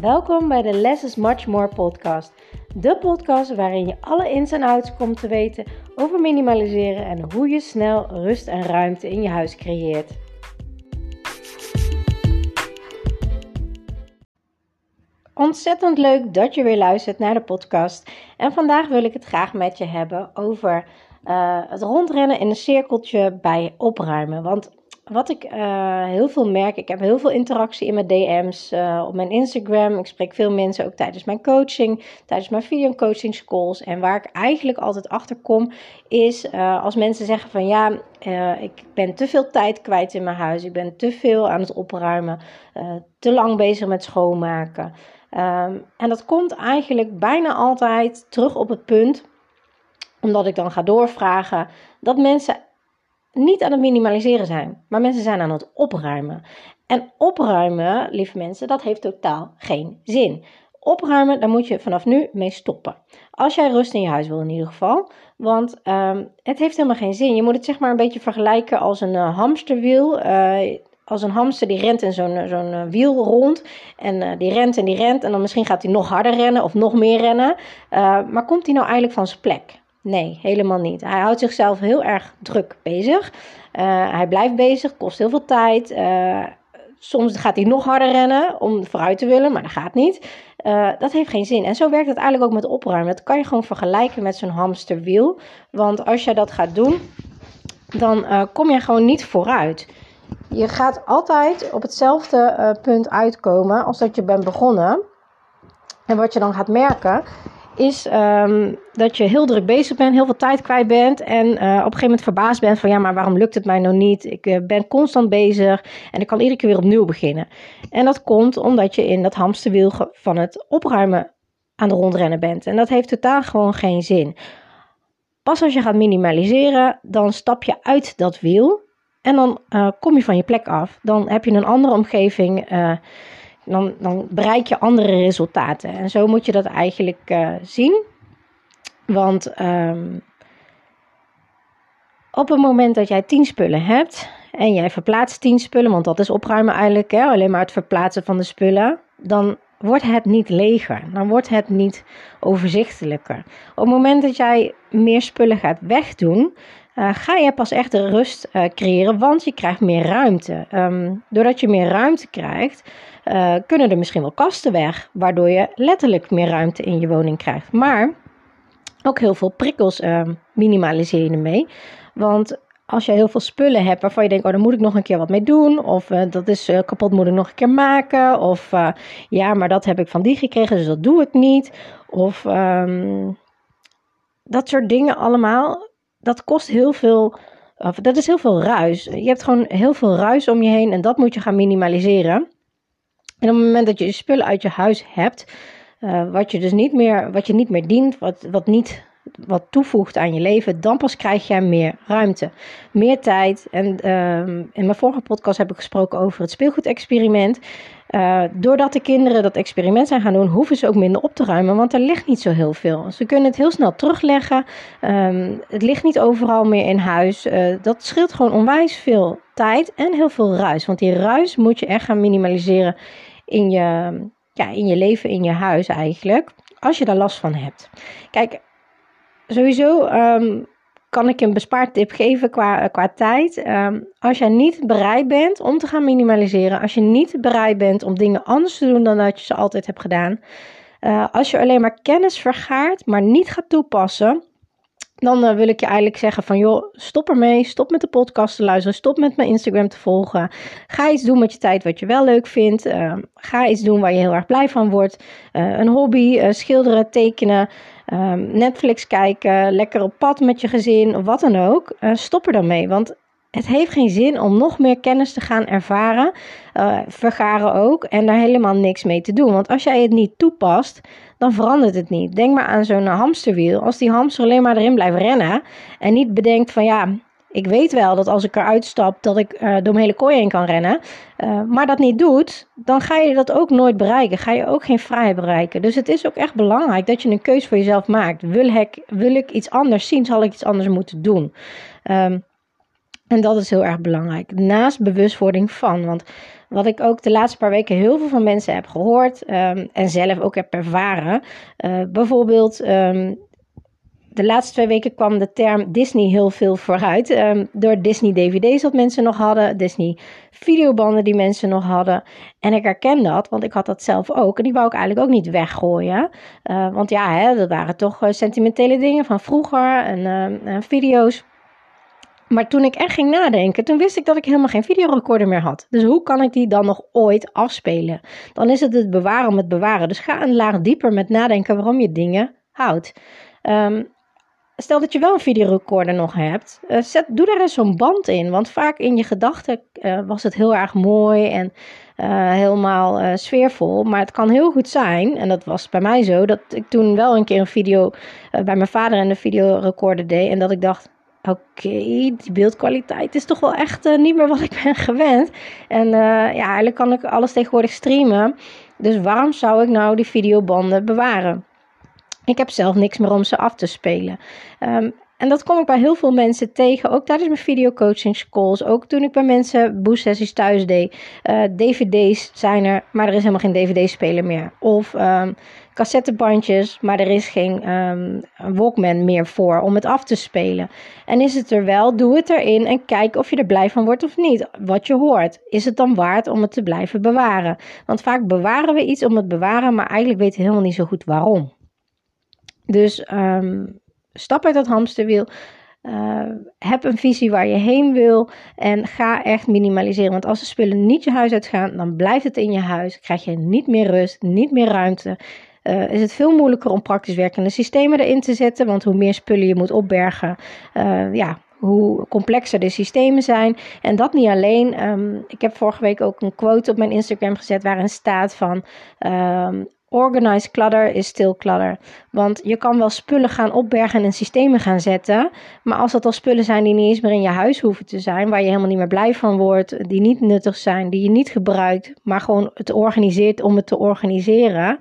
Welkom bij de Less is Much More podcast. De podcast waarin je alle ins en outs komt te weten over minimaliseren en hoe je snel rust en ruimte in je huis creëert. Ontzettend leuk dat je weer luistert naar de podcast. En vandaag wil ik het graag met je hebben over uh, het rondrennen in een cirkeltje bij opruimen. Want wat ik uh, heel veel merk, ik heb heel veel interactie in mijn DM's, uh, op mijn Instagram. Ik spreek veel mensen ook tijdens mijn coaching, tijdens mijn video coaching calls. En waar ik eigenlijk altijd achter kom, is uh, als mensen zeggen van ja, ik ben te veel tijd kwijt in mijn huis. Ik ben te veel aan het opruimen, te lang bezig met schoonmaken. Um, en dat komt eigenlijk bijna altijd terug op het punt, omdat ik dan ga doorvragen, dat mensen niet aan het minimaliseren zijn, maar mensen zijn aan het opruimen. En opruimen, lieve mensen, dat heeft totaal geen zin. Opruimen, daar moet je vanaf nu mee stoppen. Als jij rust in je huis wil in ieder geval. Want um, het heeft helemaal geen zin. Je moet het zeg maar een beetje vergelijken als een uh, hamsterwiel. Uh, als een hamster die rent in zo'n uh, wiel rond. En die rent en die rent. En dan misschien gaat hij nog harder rennen of nog meer rennen. Maar komt hij nou eigenlijk van zijn plek? Nee, helemaal niet. Hij houdt zichzelf heel erg druk bezig. Uh, hij blijft bezig, kost heel veel tijd. Uh, soms gaat hij nog harder rennen om vooruit te willen, maar dat gaat niet. Uh, dat heeft geen zin. En zo werkt het eigenlijk ook met opruimen. Dat kan je gewoon vergelijken met zo'n hamsterwiel. Want als je dat gaat doen, dan kom je gewoon niet vooruit. Je gaat altijd op hetzelfde punt uitkomen als dat je bent begonnen. En wat je dan gaat merken, is um, dat je heel druk bezig bent, heel veel tijd kwijt bent en uh, op een gegeven moment verbaasd bent van ja, maar waarom lukt het mij nou niet? Ik uh, ben constant bezig en ik kan iedere keer weer opnieuw beginnen. En dat komt omdat je in dat hamsterwiel van het opruimen aan het rondrennen bent. En dat heeft totaal gewoon geen zin. Pas als je gaat minimaliseren, dan stap je uit dat wiel en dan uh, kom je van je plek af. Dan heb je een andere omgeving dan, dan bereik je andere resultaten. En zo moet je dat eigenlijk uh, zien. Want um, op het moment dat jij tien spullen hebt en jij verplaatst tien spullen, want dat is opruimen eigenlijk, hè, alleen maar het verplaatsen van de spullen, dan wordt het niet leger. Dan wordt het niet overzichtelijker. Op het moment dat jij meer spullen gaat wegdoen, uh, ga je pas echt rust uh, creëren, want je krijgt meer ruimte. Um, doordat je meer ruimte krijgt, uh, kunnen er misschien wel kasten weg, waardoor je letterlijk meer ruimte in je woning krijgt. Maar ook heel veel prikkels ehm, minimaliseer je ermee. Want als je heel veel spullen hebt waarvan je denkt, oh, daar moet ik nog een keer wat mee doen. Of dat is kapot, moet ik nog een keer maken. Of ja, maar dat heb ik van die gekregen, dus dat doe ik niet. Of um, dat soort dingen allemaal dat kost heel veel. Dat is heel veel ruis. Je hebt gewoon heel veel ruis om je heen en dat moet je gaan minimaliseren. En op het moment dat je spullen uit je huis hebt, uh, wat je dus niet meer, wat je niet meer dient, wat, wat niet wat toevoegt aan je leven, dan pas krijg je meer ruimte, meer tijd. En uh, in mijn vorige podcast heb ik gesproken over het speelgoedexperiment. Uh, doordat de kinderen dat experiment zijn gaan doen, hoeven ze ook minder op te ruimen, want er ligt niet zo heel veel. Ze kunnen het heel snel terugleggen. Um, het ligt niet overal meer in huis. Uh, dat scheelt gewoon onwijs veel tijd en heel veel ruis. Want die ruis moet je echt gaan minimaliseren in je, ja, in je leven, in je huis eigenlijk. Als je daar last van hebt. Kijk, sowieso um, kan ik een bespaartip geven qua, qua tijd. Um, als jij niet bereid bent om te gaan minimaliseren, als je niet bereid bent om dingen anders te doen dan dat je ze altijd hebt gedaan, uh, als je alleen maar kennis vergaart, maar niet gaat toepassen, dan uh, wil ik je eigenlijk zeggen van joh, stop ermee, stop met de podcast te luisteren, stop met mijn Instagram te volgen. Ga iets doen met je tijd wat je wel leuk vindt. Uh, ga iets doen waar je heel erg blij van wordt. Uh, een hobby, schilderen, tekenen. Um, Netflix kijken, lekker op pad met je gezin wat dan ook. Stop er dan mee, want het heeft geen zin om nog meer kennis te gaan ervaren, vergaren ook, en daar helemaal niks mee te doen. Want als jij het niet toepast, dan verandert het niet. Denk maar aan zo'n hamsterwiel. Als die hamster alleen maar erin blijft rennen en niet bedenkt van ja, ik weet wel dat als ik eruit stap, dat ik uh, door mijn hele kooi heen kan rennen. Uh, maar dat niet doet, dan ga je dat ook nooit bereiken. Ga je ook geen vrijheid bereiken. Dus het is ook echt belangrijk dat je een keuze voor jezelf maakt. Wil ik, wil ik iets anders zien, zal ik iets anders moeten doen. Um, En dat is heel erg belangrijk. Naast bewustwording van. Want wat ik ook de laatste paar weken heel veel van mensen heb gehoord ehm, en zelf ook heb ervaren. Uh, bijvoorbeeld ehm, de laatste twee weken kwam de term Disney heel veel vooruit. Um, door Disney DVD's dat mensen nog hadden, Disney videobanden die mensen nog hadden. En ik herken dat, want ik had dat zelf ook. En die wou ik eigenlijk ook niet weggooien. Uh, want ja, hè, dat waren toch uh, sentimentele dingen van vroeger en video's. Maar toen ik echt ging nadenken, toen wist ik dat ik helemaal geen videorecorder meer had. Dus hoe kan ik die dan nog ooit afspelen? Dan is het het bewaren om het bewaren. Dus ga een laag dieper met nadenken waarom je dingen houdt. Um, stel dat je wel een videorecorder nog hebt, uh, zet, doe daar eens zo'n band in. Want vaak in je gedachten uh, was het heel erg mooi en uh, helemaal sfeervol. Maar het kan heel goed zijn, en dat was bij mij zo, dat ik toen wel een keer een video bij mijn vader in de videorecorder deed. En dat ik dacht, oké, die beeldkwaliteit is toch wel echt niet meer wat ik ben gewend. En ja, eigenlijk kan ik alles tegenwoordig streamen. Dus waarom zou ik nou die videobanden bewaren? Ik heb zelf niks meer om ze af te spelen. Um, en dat kom ik bij heel veel mensen tegen, ook tijdens mijn videocoaching calls, ook toen ik bij mensen boost thuis deed. Uh, DVD's zijn er, maar er is helemaal geen DVD-speler meer. Of um, cassettebandjes, maar er is geen um, Walkman meer voor om het af te spelen. En is het er wel, doe het erin en kijk of je er blij van wordt of niet. Wat je hoort. Is het dan waard om het te blijven bewaren? Want vaak bewaren we iets om het bewaren, maar eigenlijk weten we helemaal niet zo goed waarom. Dus um, stap uit dat hamsterwiel. Uh, heb een visie waar je heen wil en ga echt minimaliseren. Want als de spullen niet je huis uitgaan, dan blijft het in je huis. Krijg je niet meer rust, niet meer ruimte. Uh, is het veel moeilijker om praktisch werkende systemen erin te zetten. Want hoe meer spullen je moet opbergen, uh, ja, hoe complexer de systemen zijn. En dat niet alleen. Um, ik heb vorige week ook een quote op mijn Instagram gezet waarin staat van um, Organized clutter is stil clutter. Want je kan wel spullen gaan opbergen en systemen gaan zetten. Maar als dat al spullen zijn die niet eens meer in je huis hoeven te zijn. Waar je helemaal niet meer blij van wordt. Die niet nuttig zijn. Die je niet gebruikt. Maar gewoon het organiseert om het te organiseren.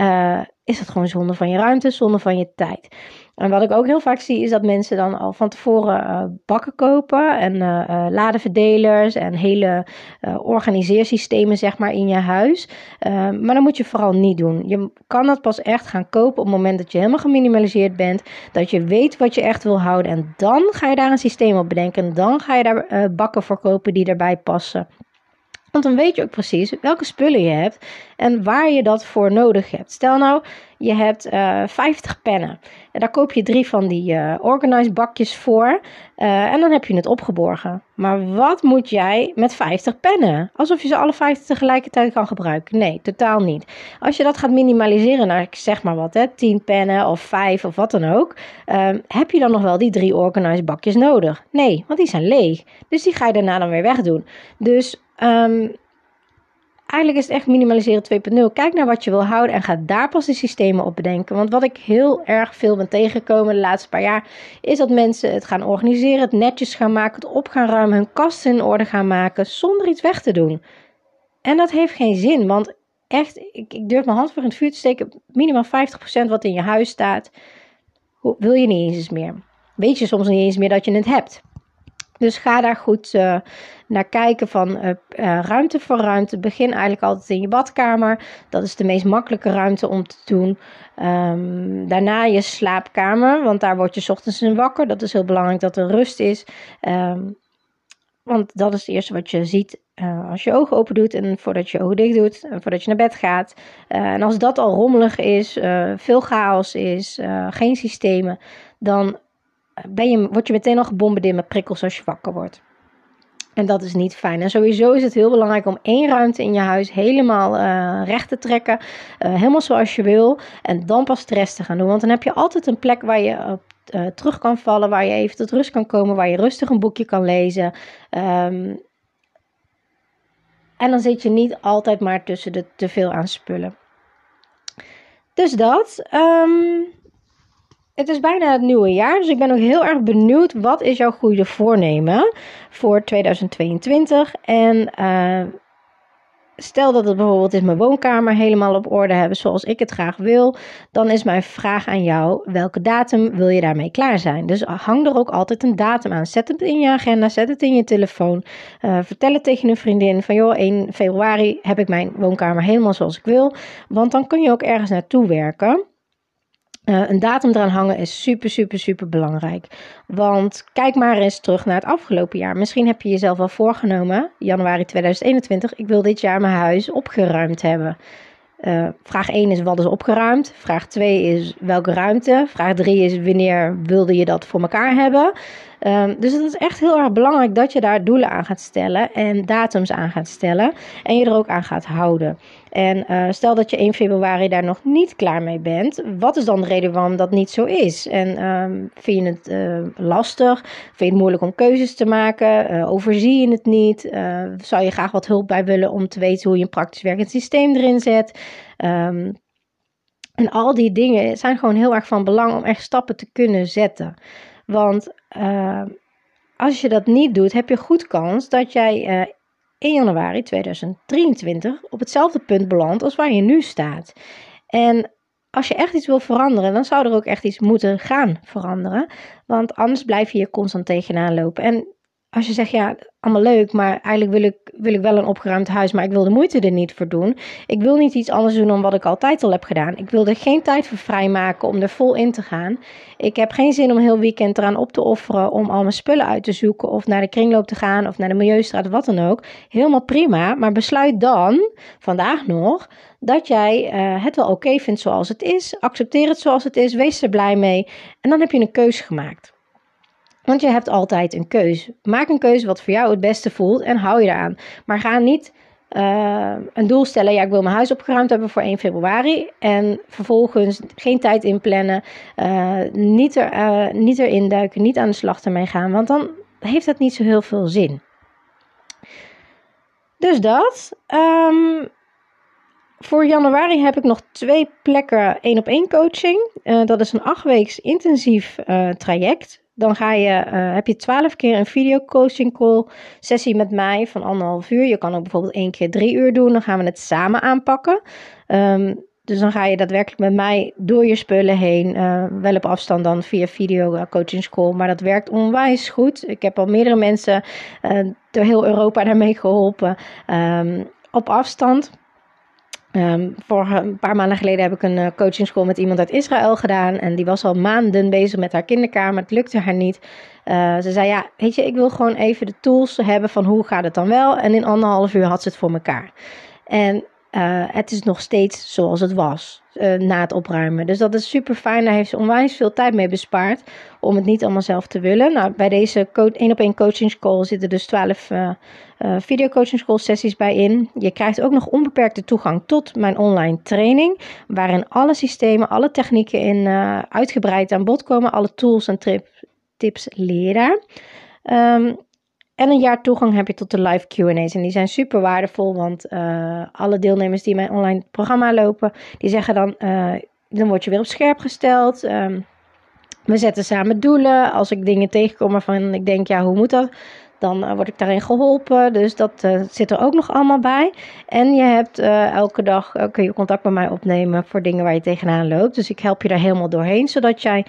Uh, is het gewoon zonde van je ruimte, zonde van je tijd. En wat ik ook heel vaak zie, is dat mensen dan al van tevoren uh, bakken kopen en uh, uh, ladenverdelers en hele organiseersystemen, zeg maar, in je huis. maar dat moet je vooral niet doen. Je kan dat pas echt gaan kopen op het moment dat je helemaal geminimaliseerd bent, dat je weet wat je echt wil houden. En dan ga je daar een systeem op bedenken. En dan ga je daar bakken voor kopen die erbij passen. Want dan weet je ook precies welke spullen je hebt en waar je dat voor nodig hebt. Stel nou, je hebt uh, eh, 50 pennen. En daar koop je drie van die uh, organized bakjes voor. Uh, en dan heb je het opgeborgen. Maar wat moet jij met 50 pennen? Alsof je ze alle 50 tegelijkertijd kan gebruiken. Nee, totaal niet. Als je dat gaat minimaliseren naar, zeg maar wat, hè, 10 pennen of 5 of wat dan ook. Ehm, heb je dan nog wel die drie organized bakjes nodig? Nee, want die zijn leeg. Dus die ga je daarna dan weer wegdoen. Dus Um, eigenlijk is het echt minimaliseren 2.0. Kijk naar wat je wil houden en ga daar pas de systemen op bedenken. Want wat ik heel erg veel ben tegengekomen de laatste paar jaar, is dat mensen het gaan organiseren, het netjes gaan maken, het op gaan ruimen, hun kasten in orde gaan maken, zonder iets weg te doen. En dat heeft geen zin, want echt, ik, ik durf mijn hand voor in het vuur te steken, minimaal 50% wat in je huis staat, wil je niet eens meer. Weet je soms niet eens meer dat je het hebt. Dus ga daar goed uh, naar kijken van uh, uh, ruimte voor ruimte. Begin eigenlijk altijd in je badkamer. Dat is de meest makkelijke ruimte om te doen. Um, daarna je slaapkamer, want daar word je ochtends in wakker. Dat is heel belangrijk dat er rust is. Um, want dat is het eerste wat je ziet als je ogen open doet en voordat je ogen dicht doet, en voordat je naar bed gaat. en als dat al rommelig is, veel chaos is, geen systemen, dan ben je, word je meteen al gebombardeerd met prikkels als je wakker wordt. En dat is niet fijn. En sowieso is het heel belangrijk om één ruimte in je huis helemaal uh, recht te trekken. Uh, helemaal zoals je wil. En dan pas de rest te gaan doen. Want dan heb je altijd een plek waar je op uh, terug kan vallen. Waar je even tot rust kan komen. Waar je rustig een boekje kan lezen. Um, en dan zit je niet altijd maar tussen de te veel aan spullen. Dus dat. Um, het is bijna het nieuwe jaar, dus ik ben ook heel erg benieuwd. Wat is jouw goede voornemen voor 2022? En uh, stel dat het bijvoorbeeld is mijn woonkamer helemaal op orde hebben zoals ik het graag wil, dan is mijn vraag aan jou: welke datum wil je daarmee klaar zijn? Dus hang er ook altijd een datum aan. Zet het in je agenda, zet het in je telefoon. Uh, vertel het tegen een vriendin van joh, 1 februari heb ik mijn woonkamer helemaal zoals ik wil. Want dan kun je ook ergens naartoe werken. Uh, een datum eraan hangen is super, super, super belangrijk. Want kijk maar eens terug naar het afgelopen jaar. Misschien heb je jezelf al voorgenomen, januari 2021, ik wil dit jaar mijn huis opgeruimd hebben. Uh, vraag 1 is wat is opgeruimd. Vraag 2 is welke ruimte. Vraag 3 is wanneer wilde je dat voor elkaar hebben. Um, dus het is echt heel erg belangrijk dat je daar doelen aan gaat stellen en datums aan gaat stellen. En je er ook aan gaat houden. En uh, stel dat je 1 februari daar nog niet klaar mee bent. Wat is dan de reden waarom dat niet zo is? En um, vind je het uh, lastig? Vind je het moeilijk om keuzes te maken? Uh, overzie je het niet? zou je graag wat hulp bij willen om te weten hoe je een praktisch werkend systeem erin zet? Um, en al die dingen zijn gewoon heel erg van belang om echt stappen te kunnen zetten. Want uh, als je dat niet doet, heb je goed kans dat jij uh, 1 januari 2023 op hetzelfde punt belandt als waar je nu staat. En als je echt iets wil veranderen, dan zou er ook echt iets moeten gaan veranderen. Want anders blijf je hier constant tegenaan lopen. En als je zegt, ja, allemaal leuk, maar eigenlijk wil ik, wil ik wel een opgeruimd huis, maar ik wil de moeite er niet voor doen. Ik wil niet iets anders doen dan wat ik altijd al heb gedaan. Ik wil er geen tijd voor vrijmaken om er vol in te gaan. Ik heb geen zin om heel weekend eraan op te offeren om al mijn spullen uit te zoeken of naar de kringloop te gaan of naar de milieustraat, wat dan ook. Helemaal prima, maar besluit dan, vandaag nog, dat jij uh, het wel oké vindt zoals het is. Accepteer het zoals het is, wees er blij mee en dan heb je een keuze gemaakt. Want je hebt altijd een keuze. Maak een keuze wat voor jou het beste voelt en hou je eraan. Maar ga niet uh, een doel stellen. Ja, ik wil mijn huis opgeruimd hebben voor 1 februari. En vervolgens geen tijd inplannen. Uh, niet, er, uh, niet erin duiken. Niet aan de slag ermee gaan. Want dan heeft het niet zo heel veel zin. Dus dat. Um, voor januari heb ik nog twee plekken één op één coaching. dat is een acht weeks intensief traject. Dan ga je, uh, heb je twaalf keer een video coaching call sessie met mij van anderhalf uur. Je kan ook bijvoorbeeld één keer drie uur doen. Dan gaan we het samen aanpakken. Um, dus dan ga je daadwerkelijk met mij door je spullen heen. Uh, wel op afstand dan via video uh, coaching school. Maar dat werkt onwijs goed. Ik heb al meerdere mensen door heel Europa daarmee geholpen. Um, op afstand. Um, voor een paar maanden geleden heb ik een uh, coaching school met iemand uit Israël gedaan. En die was al maanden bezig met haar kinderkamer. Het lukte haar niet. Uh, ze zei: Ja, weet je, ik wil gewoon even de tools hebben van hoe gaat het dan wel. En in anderhalf uur had ze het voor elkaar. En uh, het is nog steeds zoals het was uh, na het opruimen. Dus dat is super fijn. Daar heeft ze onwijs veel tijd mee bespaard om het niet allemaal zelf te willen. Nou, bij deze 1 op 1 coaching call zitten dus 12 uh, uh, video coaching school sessies bij in. Je krijgt ook nog onbeperkte toegang tot mijn online training, waarin alle systemen, alle technieken in uitgebreid aan bod komen, alle tools en tips leren. Um, en een jaar toegang heb je tot de live QA's. En die zijn super waardevol, want uh, alle deelnemers die mijn online programma lopen, die zeggen dan: uh, dan word je weer op scherp gesteld. Um, we zetten samen doelen. Als ik dingen tegenkom waarvan ik denk: ja, hoe moet dat? Dan uh, word ik daarin geholpen. Dus dat zit er ook nog allemaal bij. En je hebt elke dag kun je contact met mij opnemen voor dingen waar je tegenaan loopt. Dus ik help je daar helemaal doorheen, zodat jij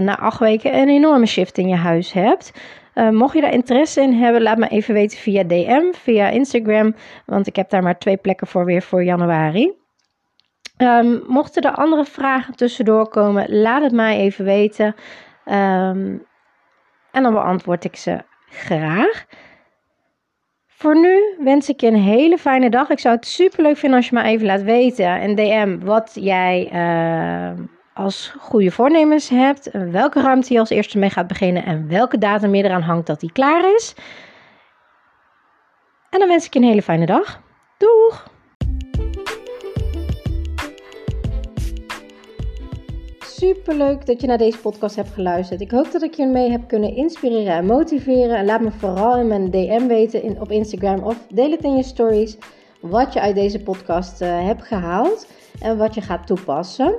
na acht weken een enorme shift in je huis hebt. Uh, mocht je daar interesse in hebben, laat me even weten via DM, via Instagram. Want ik heb daar maar twee plekken voor weer voor januari. Um, mochten er andere vragen tussendoor komen, laat het mij even weten. Um, en dan beantwoord ik ze graag. Voor nu wens ik je een hele fijne dag. Ik zou het super leuk vinden als je me even laat weten in DM wat jij. Uh, als goede voornemens hebt, welke ruimte je als eerste mee gaat beginnen en welke datum je eraan hangt dat die klaar is. En dan wens ik je een hele fijne dag. Doeg! Super leuk dat je naar deze podcast hebt geluisterd. Ik hoop dat ik je mee heb kunnen inspireren en motiveren. En laat me vooral in mijn DM weten in, op Instagram of deel het in je stories wat je uit deze podcast uh, hebt gehaald en wat je gaat toepassen.